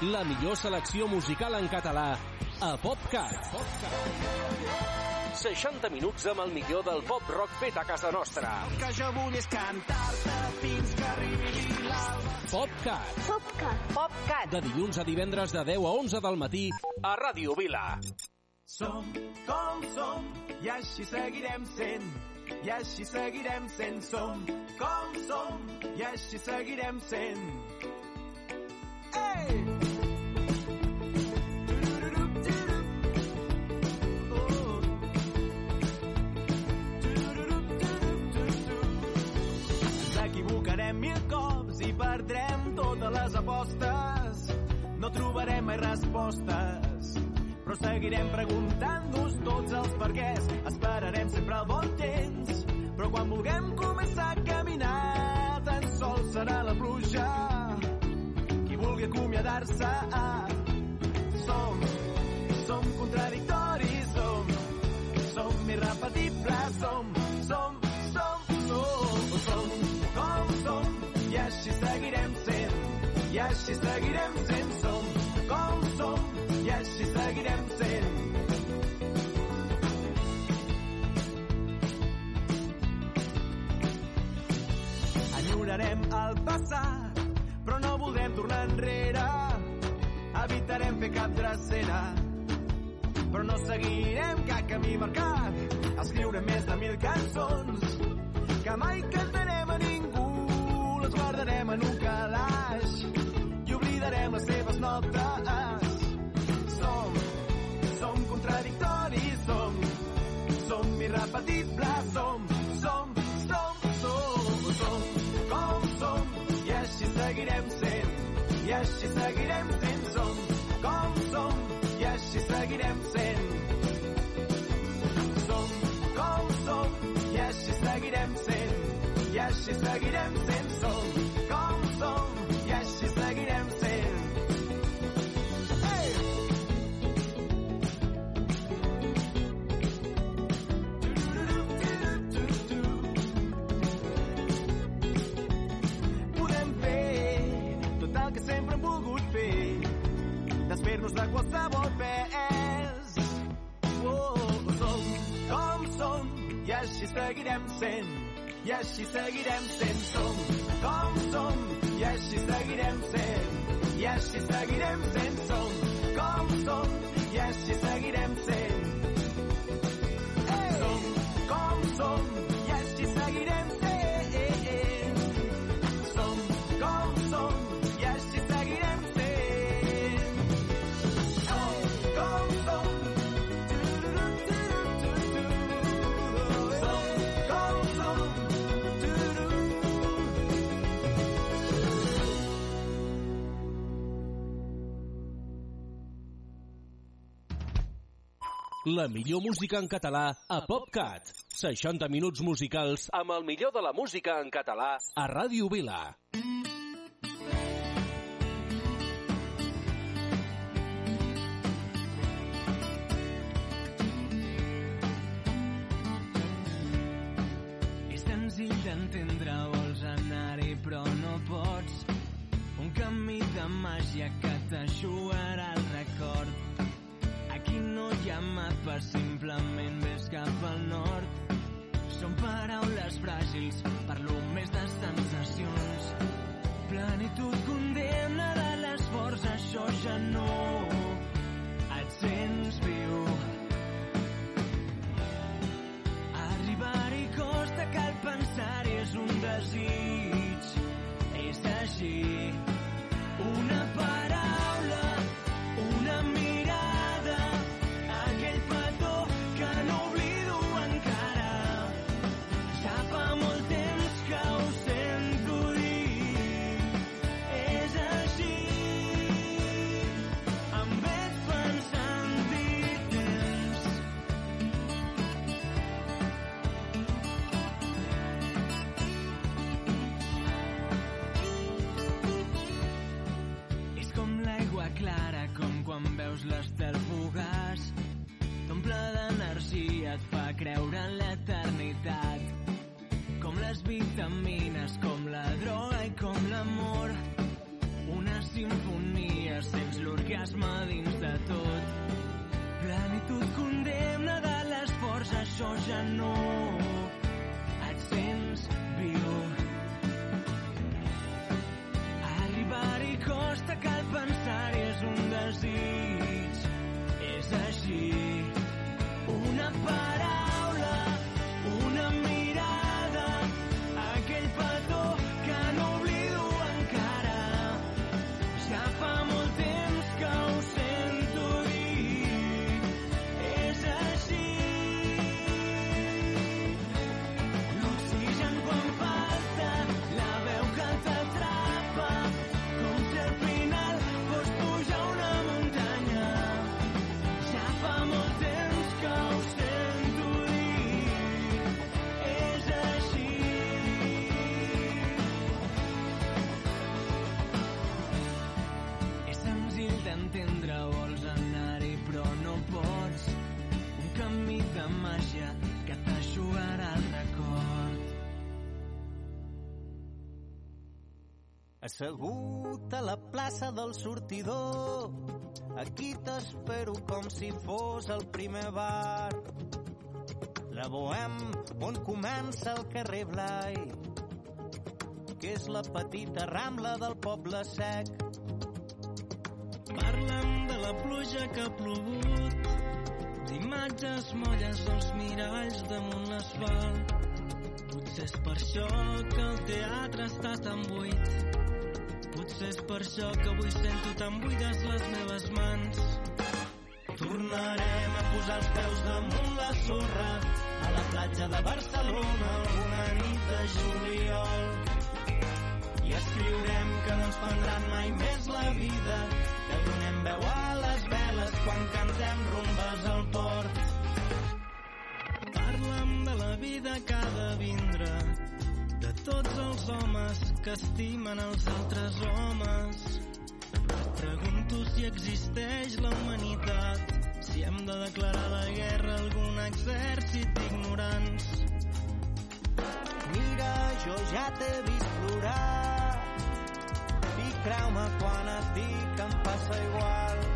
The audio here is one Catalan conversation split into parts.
La millor selecció musical en català a PopCat. 60 minuts amb el millor del pop rock fet a casa nostra. El que jo vull és cantar-te fins que arribi l'alba. PopCat. PopCat. PopCat. De dilluns a divendres de 10 a 11 del matí a Ràdio Vila. Som com som i així seguirem sent. I així seguirem sent. Som com som i així seguirem sent. Ei! Perdrem totes les apostes. No trobarem mai respostes, però seguirem preguntant-nos tots els perquès. Esperarem sempre el bon temps, però quan vulguem començar a caminar, tan sols serà la pluja qui vulgui acomiadar-se. Som, som contradictoris, som, som irrepetibles, som, som, així seguirem sent, som, com som, i així seguirem sent. Enyorarem el passat, però no voldrem tornar enrere. Evitarem fer cap dracera, però no seguirem cap camí marcat. Escriurem més de mil cançons que mai cantarem a ningú. Les guardarem en un calaix notes. Som, som contradictoris, som, som irrepetibles, som, som, som, som, som, com som, i així seguirem sent, i així seguirem sent, som, com som, i així seguirem sent. Som, com som, i així seguirem sent, i així seguirem sent, desfer-nos de qualsevol pes. Oh, som com som, i així seguirem sent, i així seguirem sent. Som com som, i així seguirem sent, i així seguirem sent. Som com som, i així seguirem La millor música en català a PopCat. 60 minuts musicals amb el millor de la música en català a Ràdio Vila. És senzill d'entendre, vols anar-hi però no pots. Un camí de màgia que t'aixugarà el record. Aquí no hi ha mapa, simplement ves cap al nord. Són paraules fràgils, parlo més de sensacions. Plenitud condemna de l'esforç, això ja no et sents viu. Arribar-hi costa, cal pensar-hi, és un desig. És així. Una paraula, veus l'estel fugaç. T'omple d'energia, et fa creure en l'eternitat. Com les vitamines, com la droga i com l'amor. una sinfonia, sents l'orgasme dins de tot. Plenitud condemna de l'esforç, això ja no et sents viu. Arribar-hi costa, cal pensar-hi, és un desig. És Assegut a la plaça del sortidor, aquí t'espero com si fos el primer bar. La Bohem, on comença el carrer Blai, que és la petita rambla del poble sec. Parla'm de la pluja que ha plogut, d'imatges molles als miralls damunt l'asfalt. Potser és per això que el teatre està tan buit. Potser és per això que avui sento tan buides les meves mans. Tornarem a posar els peus damunt la sorra a la platja de Barcelona alguna nit de juliol. I escriurem que no ens prendran mai més la vida, que donem veu a les veles quan cantem rumbes al port. Parla'm de la vida que ha de vindre, tots els homes que estimen els altres homes. Et pregunto si existeix la humanitat, si hem de declarar la guerra a algun exèrcit d'ignorants. Mira, jo ja t'he vist plorar i creu-me quan et dic em passa igual.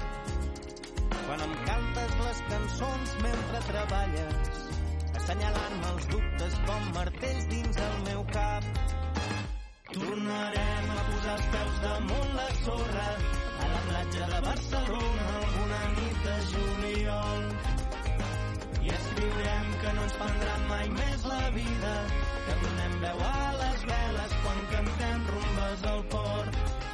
Quan em cantes les cançons mentre treballes, assenyalant-me els dubtes com martells dins el meu cap. Tornarem a posar els peus damunt la sorra a la platja de Barcelona alguna nit de juliol. I escriurem que no ens prendran mai més la vida, que donem veu a les veles quan cantem rumbes al port.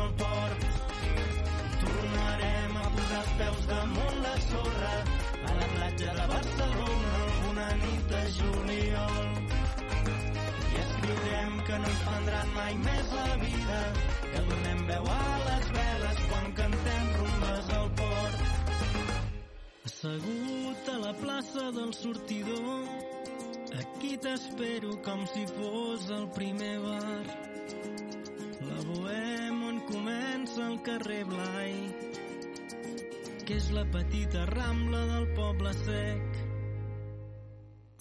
juliol. I escriurem que no ens prendran mai més la vida, que donem veu a les veles quan cantem rumbes al port. Assegut a la plaça del sortidor, aquí t'espero com si fos el primer bar. La bohem on comença el carrer Blai, que és la petita rambla del poble sec.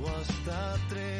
ho està tret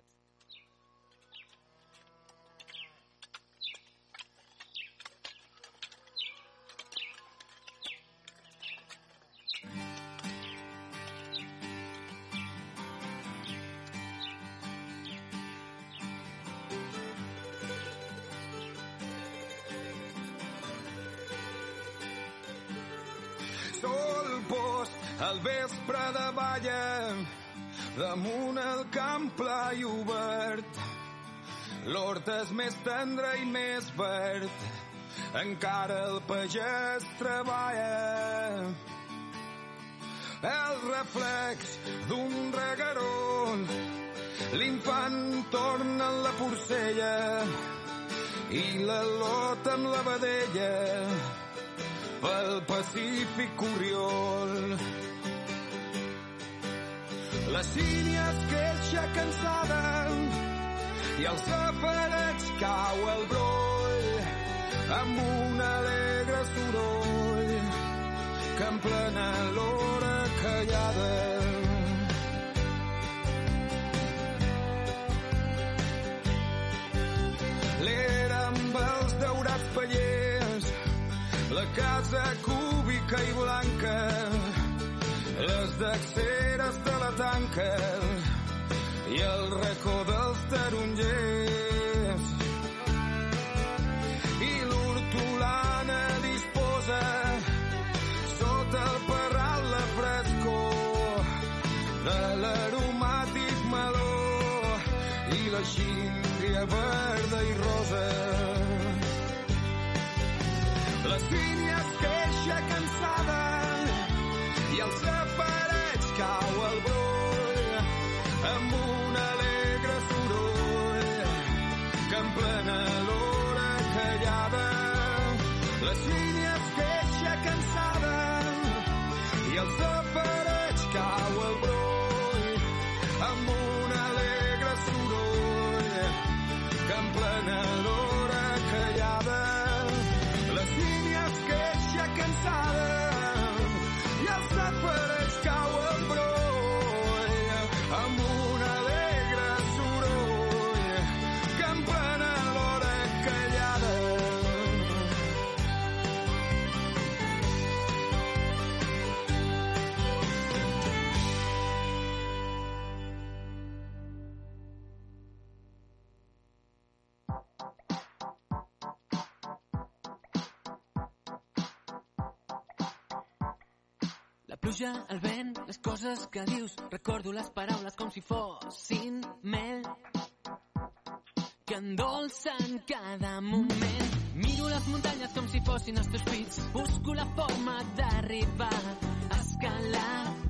Al vespre de balla damunt el camp pla i obert l'hort és més tendre i més verd encara el pagès treballa el reflex d'un regaró l'infant torna en la porcella i la lota amb la vedella pel Pacífic Oriol. La sínia es queixa cansada i als safarets cau el broll amb un alegre soroll que en plena l'hora callada l'era amb els daurats pallers la casa cúbica i blanca, les d'axeres de la tanca i el racó dels tarongers. pluja, el vent, les coses que dius. Recordo les paraules com si fossin mel que endolcen cada moment. Miro les muntanyes com si fossin els teus pits, Busco la forma d'arribar a escalar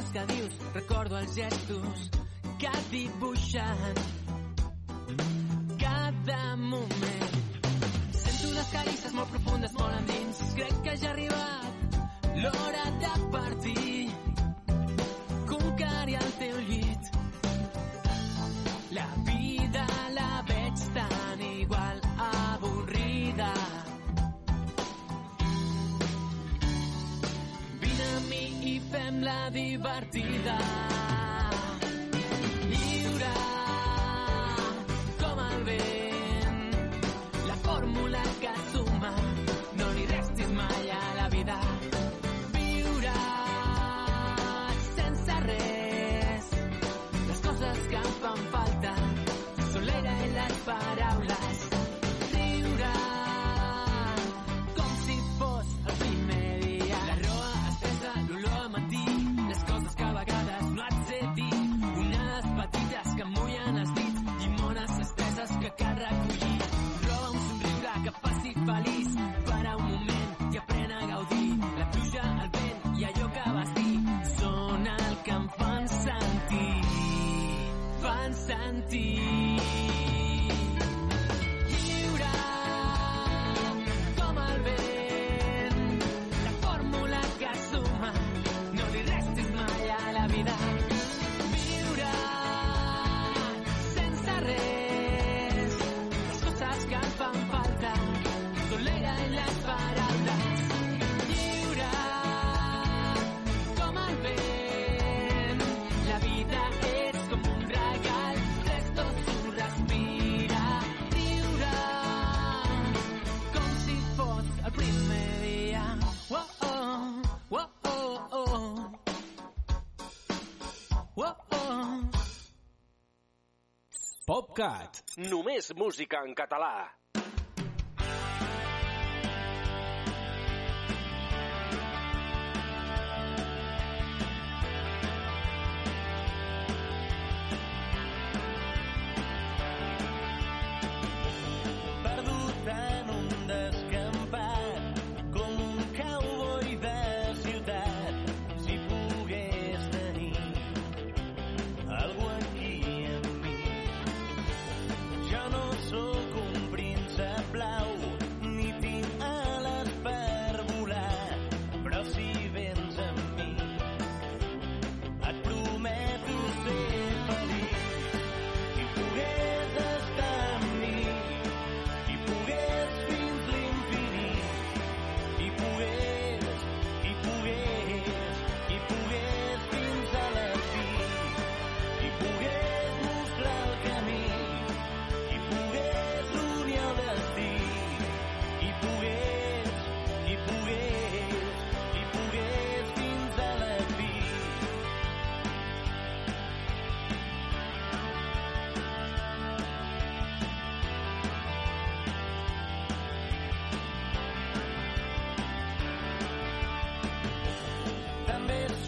coses que dius, recordo els gestos que dibuixen divertida. Només música en català.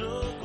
so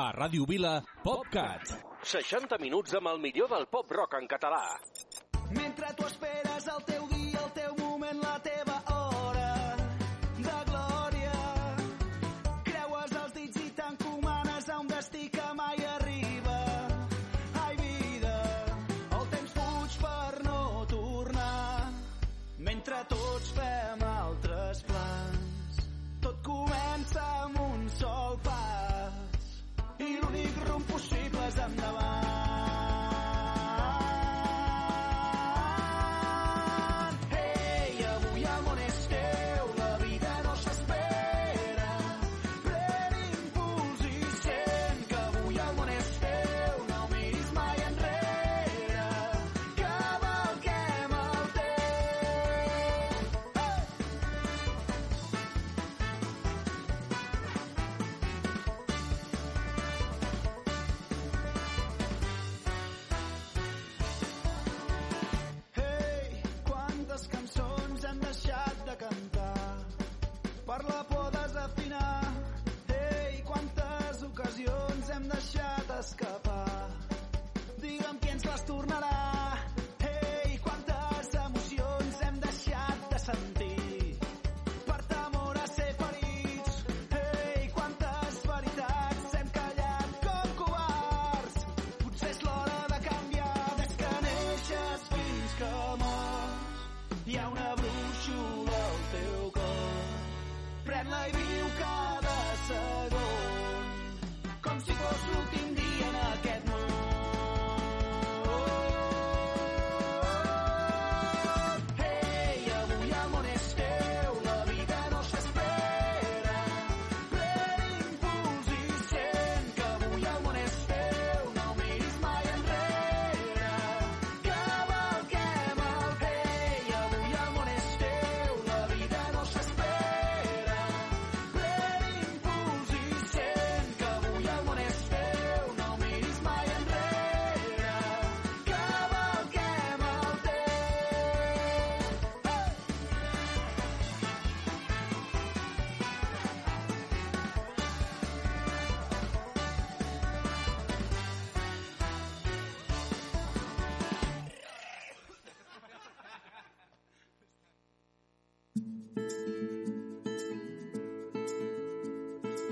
A Ràdio Vila, PopCat. 60 minuts amb el millor del pop-rock en català. Mentre tu esperes el teu I'm now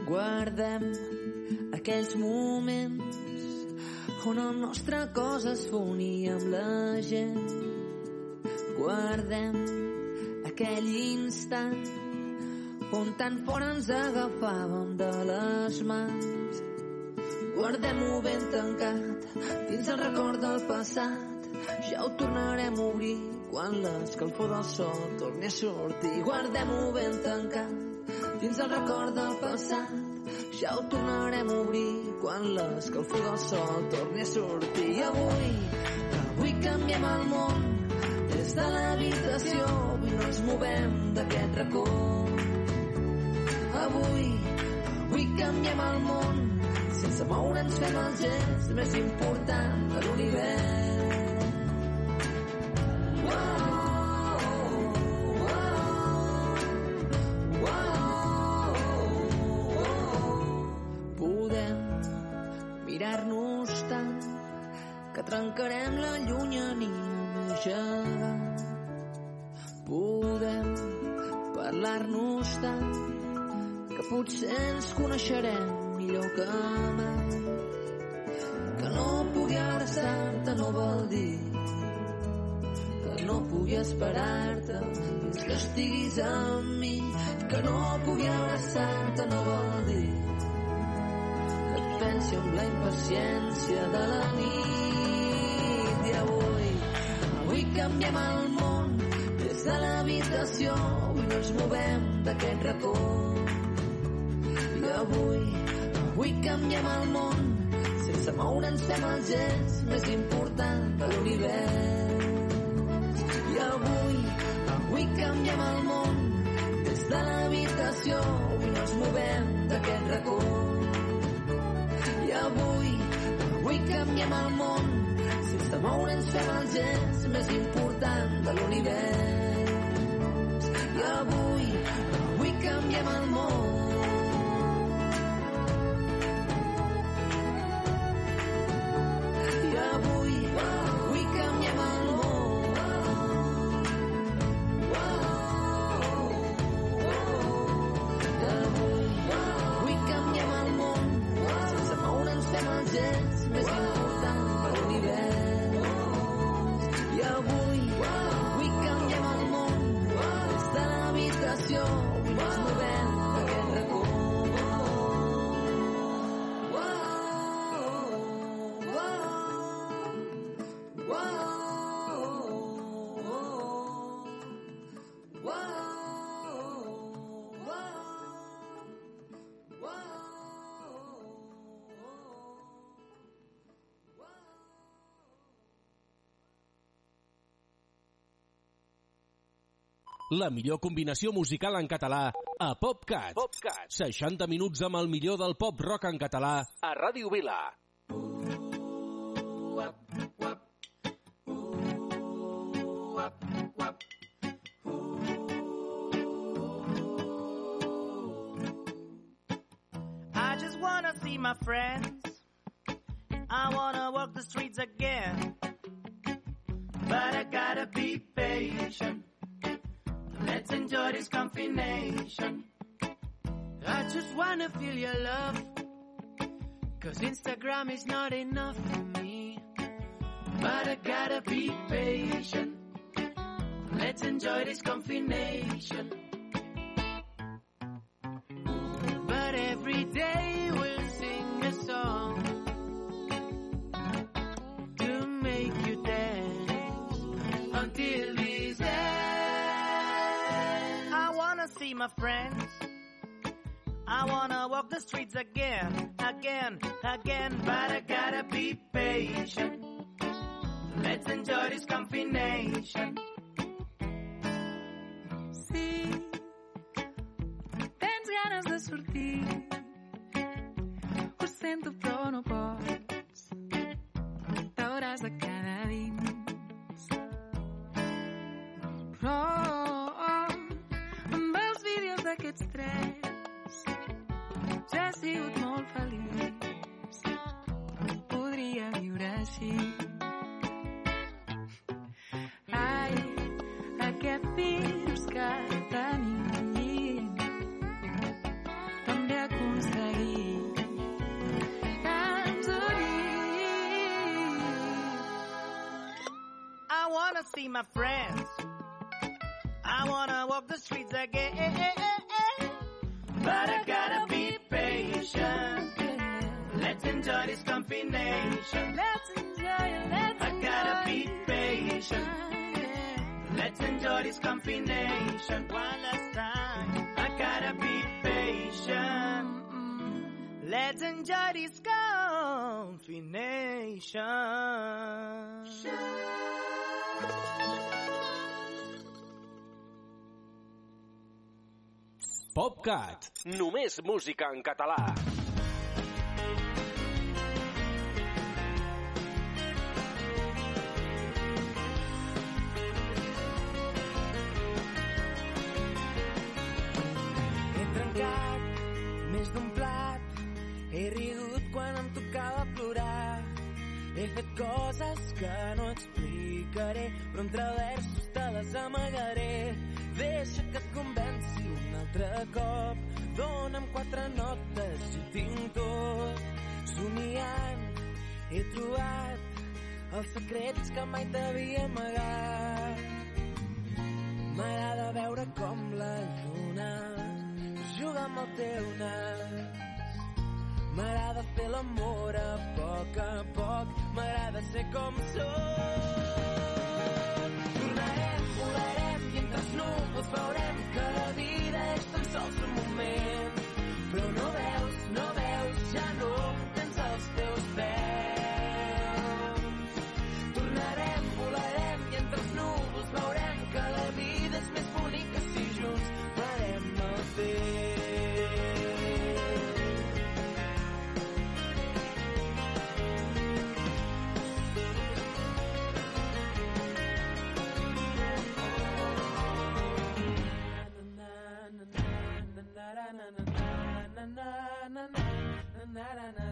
Guardem aquells moments on el nostre cos es fonia amb la gent. Guardem aquell instant on tan fort ens agafàvem de les mans. Guardem-ho ben tancat dins el record del passat. Ja ho tornarem a obrir quan l'escalfor del sol torni a sortir. Guardem-ho ben tancat dins el record del passat. Ja ho tornarem a obrir quan l'escalfor del sol torni a sortir. I avui, avui canviem el món des de l'habitació. Avui no ens movem d'aquest racó. Avui, avui canviem el món sense moure'ns fem el gest més important de l'univers. Estiguis amb mi. Que no pugui abraçar-te no vol dir que et pensi amb la impaciència de la nit. I avui, avui canviem el món des de l'habitació. Avui no ens movem d'aquest racó. I avui, avui canviem el món sense moure'ns fem el gest més important de l'univers. Canviem el món des de l'habitació. Avui no ens movem d'aquest racó. I avui, avui canviem el món sense moure'ns fem el gest més important de l'univers. I avui, avui canviem el món la millor combinació musical en català a PopCat. PopCat. 60 minuts amb el millor del pop rock en català a Ràdio Vila. I just wanna see my friends. I wanna walk the streets again. But I gotta be patient. Let's enjoy this combination. I just wanna feel your love. Cause Instagram is not enough for me. But I gotta be patient. Let's enjoy this combination. But every day my friends. I wanna walk the streets again, again, again, but I gotta be patient. Let's enjoy this combination. Sí, tens ganes de sortir. Ho sento, però no pots. Sigut molt feliç. Podria viure així. Ai, aquest virus que tenim també unim. I wanna see my friends. I wanna walk the streets again. But I gotta be. Let's enjoy this combination. Let's enjoy let's I gotta be patient. Let's enjoy this combination one last time. I gotta be patient. Let's enjoy this combination. PopCat. Només música en català. He trencat més d'un plat, he rigut quan em tocava plorar. He fet coses que no explicaré, però entre versos te les amagaré. Deixa que et convenci un altre cop, dona'm quatre notes i tinc tot. Somiant he trobat els secrets que mai t'havia amagat. M'agrada veure com la lluna juga amb el teu nas. M'agrada fer l'amor a poc a poc, m'agrada ser com sóc. phone. na na na.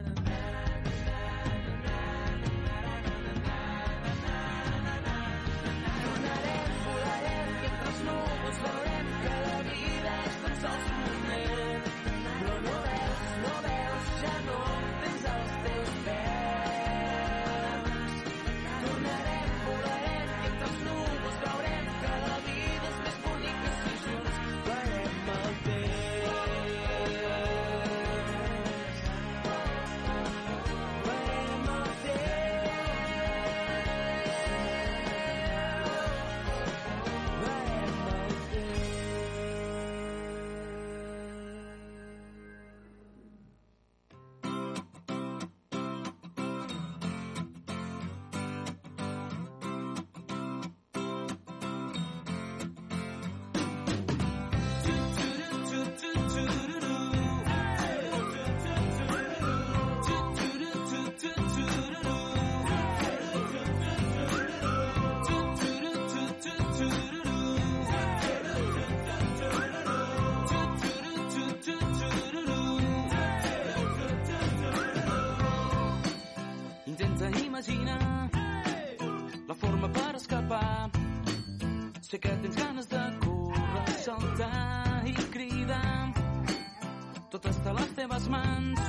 Sé que tens ganes de córrer, saltar i cridar. Tot està a les teves mans,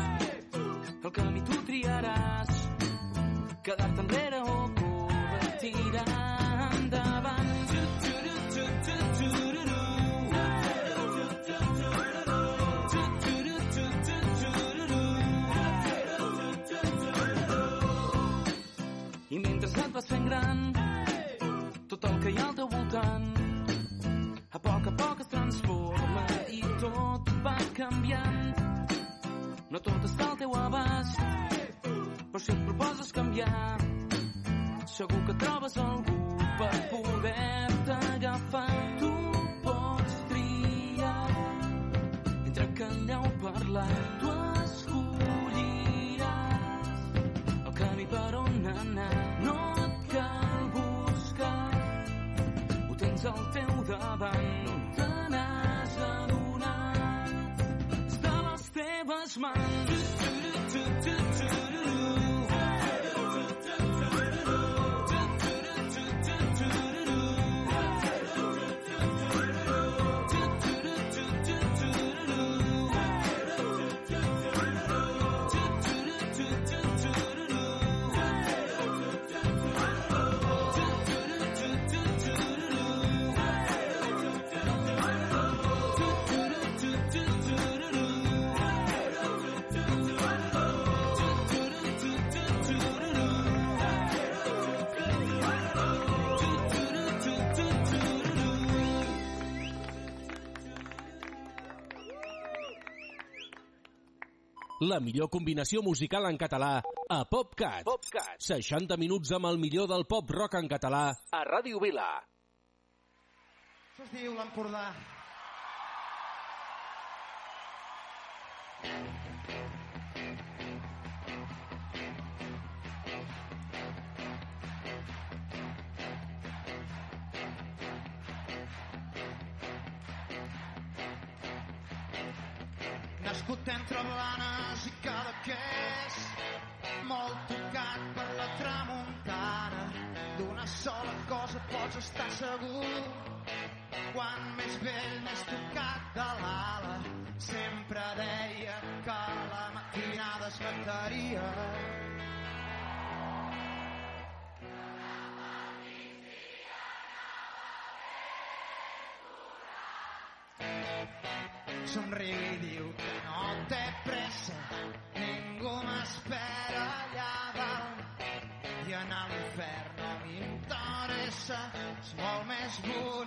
No tot està al teu abast, però si et proposes canviar, segur que trobes algú per poder-te agafar. Tu pots triar entre callar o parlar. Tu escolliràs el camí per on anar. No et cal buscar, ho tens al teu davant. No La millor combinació musical en català a PopCat. PopCat. 60 minuts amb el millor del pop rock en català a Ràdio Vila. Això es diu l'Empordà. Nascut entre Blanes i Cadaqués, molt tocat per la tramuntana. D'una sola cosa pots estar segur, quan més vell, més tocat de l'ala. Sempre deia que la matinada es mataria. Somriu i diu que té pressa, ningú m'espera allà dalt. I anar a l'infern no m'interessa, és molt més bonic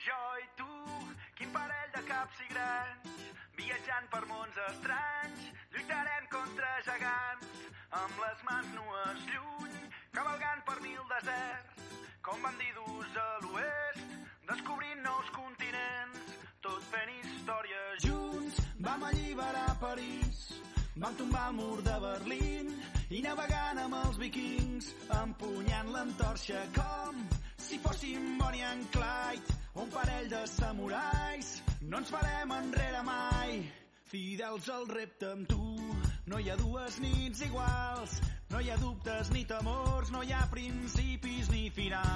Alliberar París, vam tombar el mur de Berlín i navegant amb els vikings, empunyant l'entorxa com si fóssim Bonnie and Clyde, un parell de samurais, no ens farem enrere mai. Fidels al repte amb tu, no hi ha dues nits iguals, no hi ha dubtes ni temors, no hi ha principis ni finals.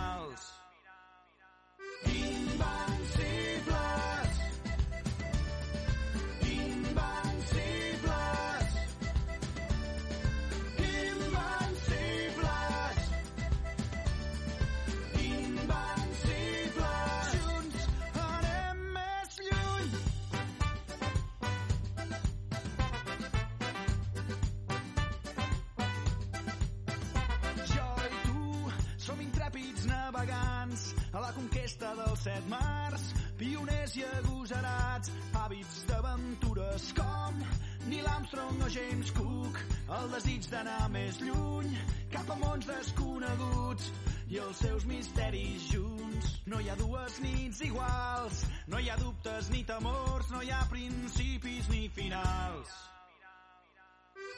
Conquesta dels set mars, pioners i agosarats, hàbits d'aventures com Neil Armstrong o James Cook, el desig d'anar més lluny, cap a mons desconeguts i els seus misteris junts. No hi ha dues nits iguals, no hi ha dubtes ni temors, no hi ha principis ni finals.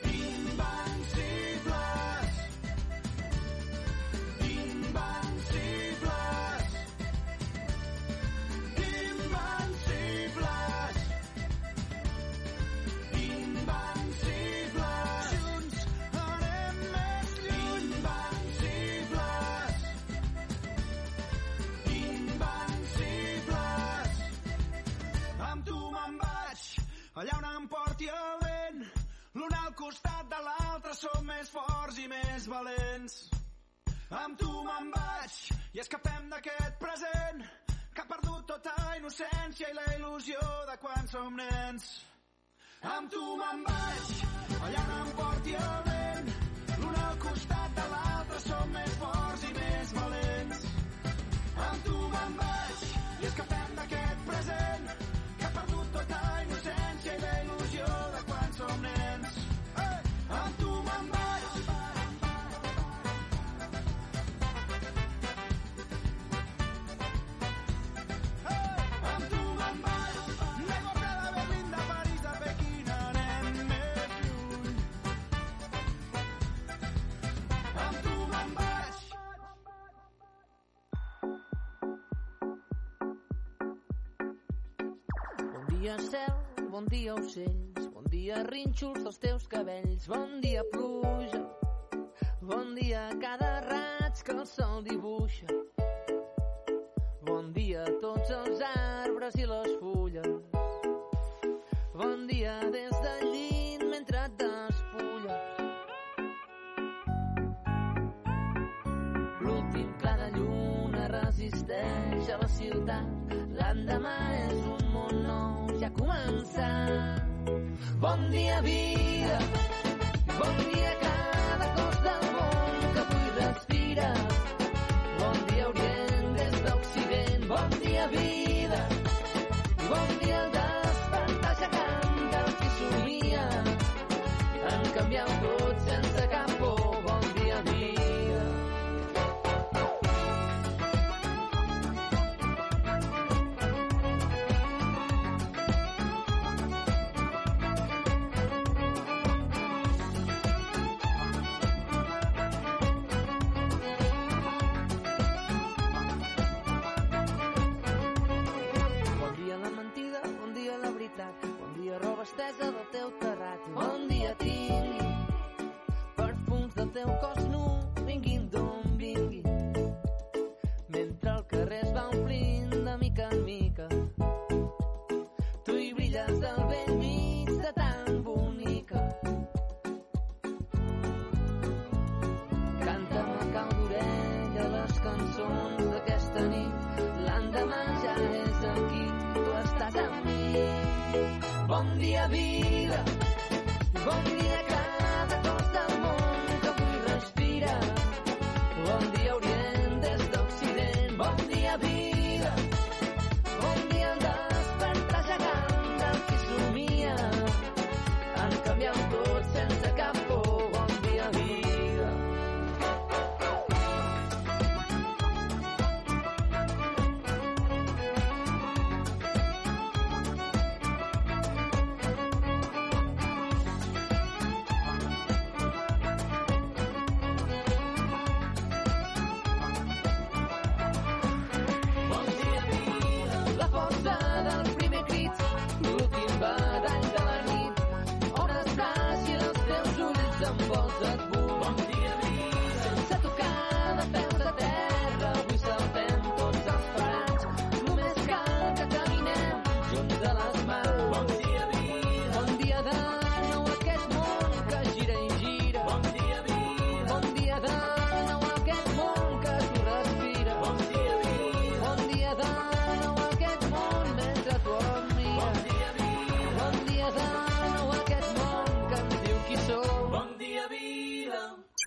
Invencibles. Més valents. Amb tu me'n vaig i escapem d'aquest present que ha perdut tota innocència i la il·lusió de quan som nens. Amb tu me'n vaig, allà on em porti el vent. L'un al costat de l'altre som més forts i més valents. Amb tu me'n vaig i escapem d'aquest present dia cel, bon dia ocells, bon dia rínxols dels teus cabells, bon dia pluja, bon dia cada raig que el sol dibuixa.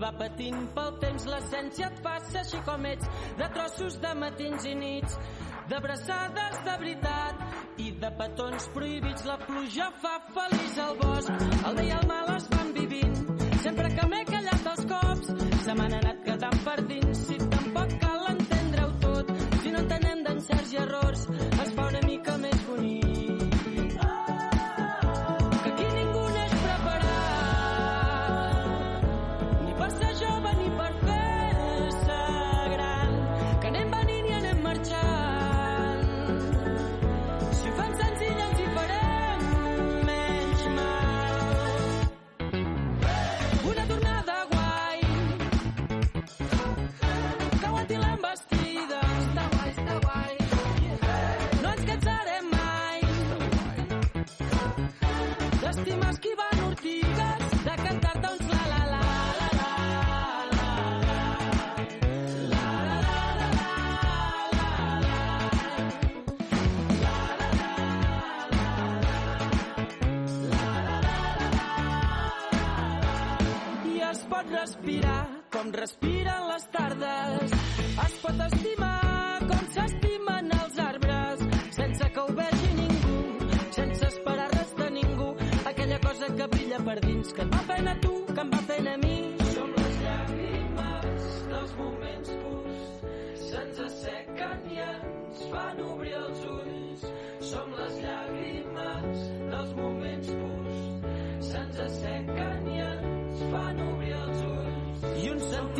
va patint pel temps. L'essència et ser així com ets, de trossos de matins i nits, d'abraçades de veritat i de petons prohibits. La pluja fa feliç al bosc, el bé i el mal es van vivint. Sempre que m'he callat els cops, se m'han anat quedant per dins. Si tampoc cal entendre-ho tot, si no entenem d'encerts i errors, respiren les tardes. Es pot estimar com s'estimen els arbres, sense que ho vegi ningú, sense esperar res de ningú. Aquella cosa que brilla per dins, que et va fent a tu, que em va fent a mi. Som les llàgrimes dels moments purs, se'ns assequen i ens fan obrir els ulls.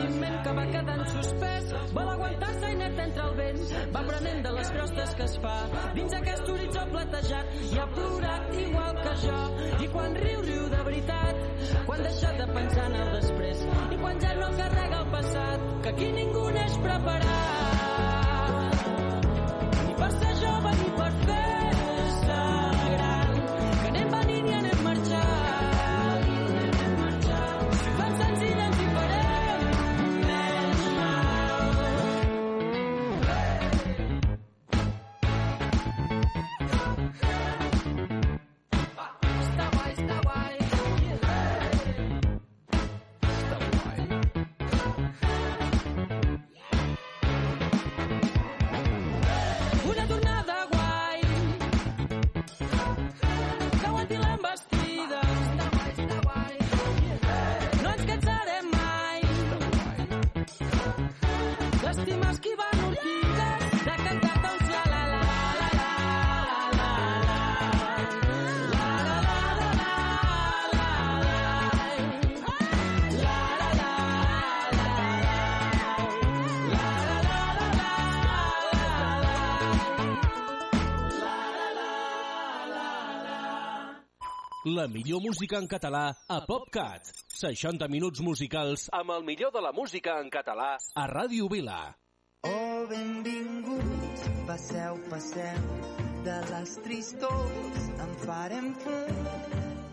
Sentiment que va quedant suspès. Vol aguantar-se i net entre el vent. Va prenent de les crostes que es fa. Dins aquest horitzó platejat i ha plorat igual que jo. I quan riu, riu de veritat. Quan deixa de pensar en el després. I quan ja no carrega el passat que aquí ningú neix preparat La millor música en català a PopCat. 60 minuts musicals amb el millor de la música en català a Ràdio Vila. Oh, benvinguts, passeu, passeu, de les tristors en farem fum.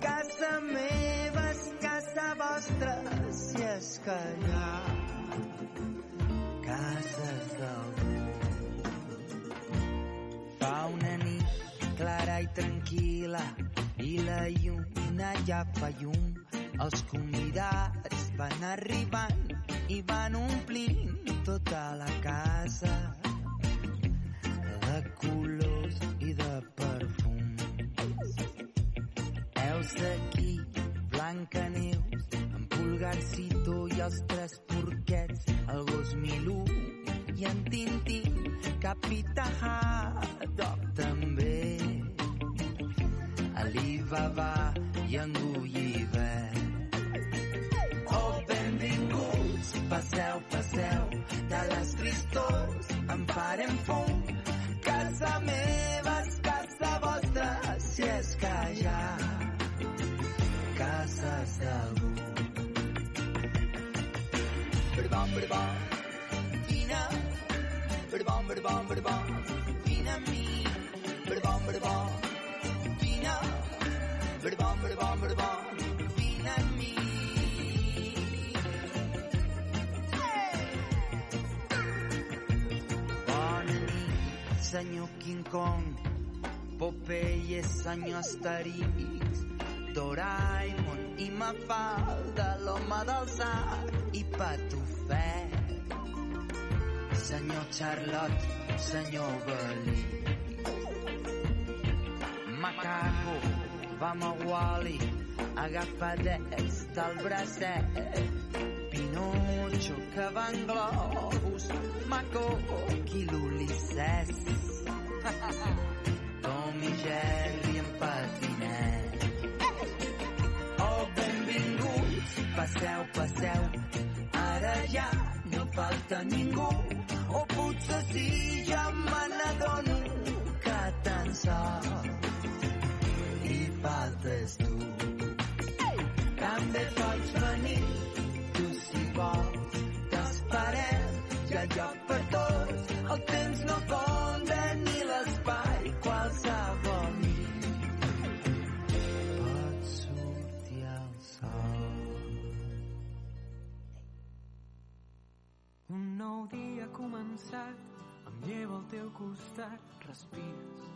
Casa meva és casa vostra, si és que hi ha cases d'algú. Fa una nit clara i tranquil·la i la lluna ja fa llum. Els convidats van arribant i van omplint tota la casa de colors i de perfums. Heus d'aquí, Blanca Neus, en Pulgarcito i els tres porquets, el gos Milú i en Tintín, Capità Haddock també. Alibaba i en Gulliver. Oh, benvinguts, passeu, passeu, de les tristors en farem fum. Casa meva és casa vostra, si és que hi ha cases d'algú. Berbom, berbom, vine, berbom, berbom, berbom, vine amb mi. Berbom, berbom, berbom, vine amb mi. Bona nit, senyor King Kong, Popeye, senyor Asterix, Doraemon i Mafalda, l'home del sac i Patufet. Senyor Charlotte, senyor Belí. Macaco, vam a Wally, agafadets del bracet. Pinocho, que va en globus, Maco, qui l'Ulisses. Tom i Jerry en patinet. Oh, benvinguts, passeu, passeu, ara ja no falta ningú. O potser sí, ja me n'adono que tan sols nou dia ha començat, em llevo al teu costat, respires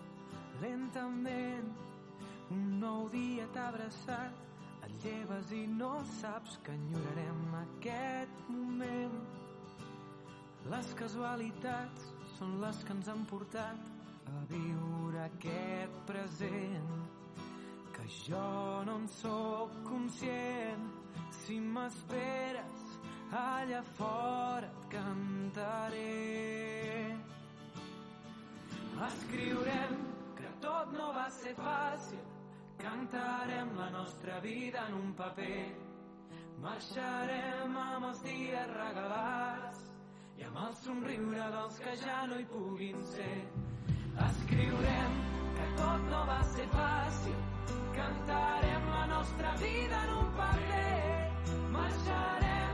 lentament. Un nou dia t'ha abraçat, et lleves i no saps que enyorarem aquest moment. Les casualitats són les que ens han portat a viure aquest present. Que jo no en sóc conscient. Si m'esperes allà fora et cantaré. Escriurem que tot no va ser fàcil, cantarem la nostra vida en un paper. Marxarem amb els dies regalats i amb el somriure dels que ja no hi puguin ser. Escriurem que tot no va ser fàcil, cantarem la nostra vida en un paper, marxarem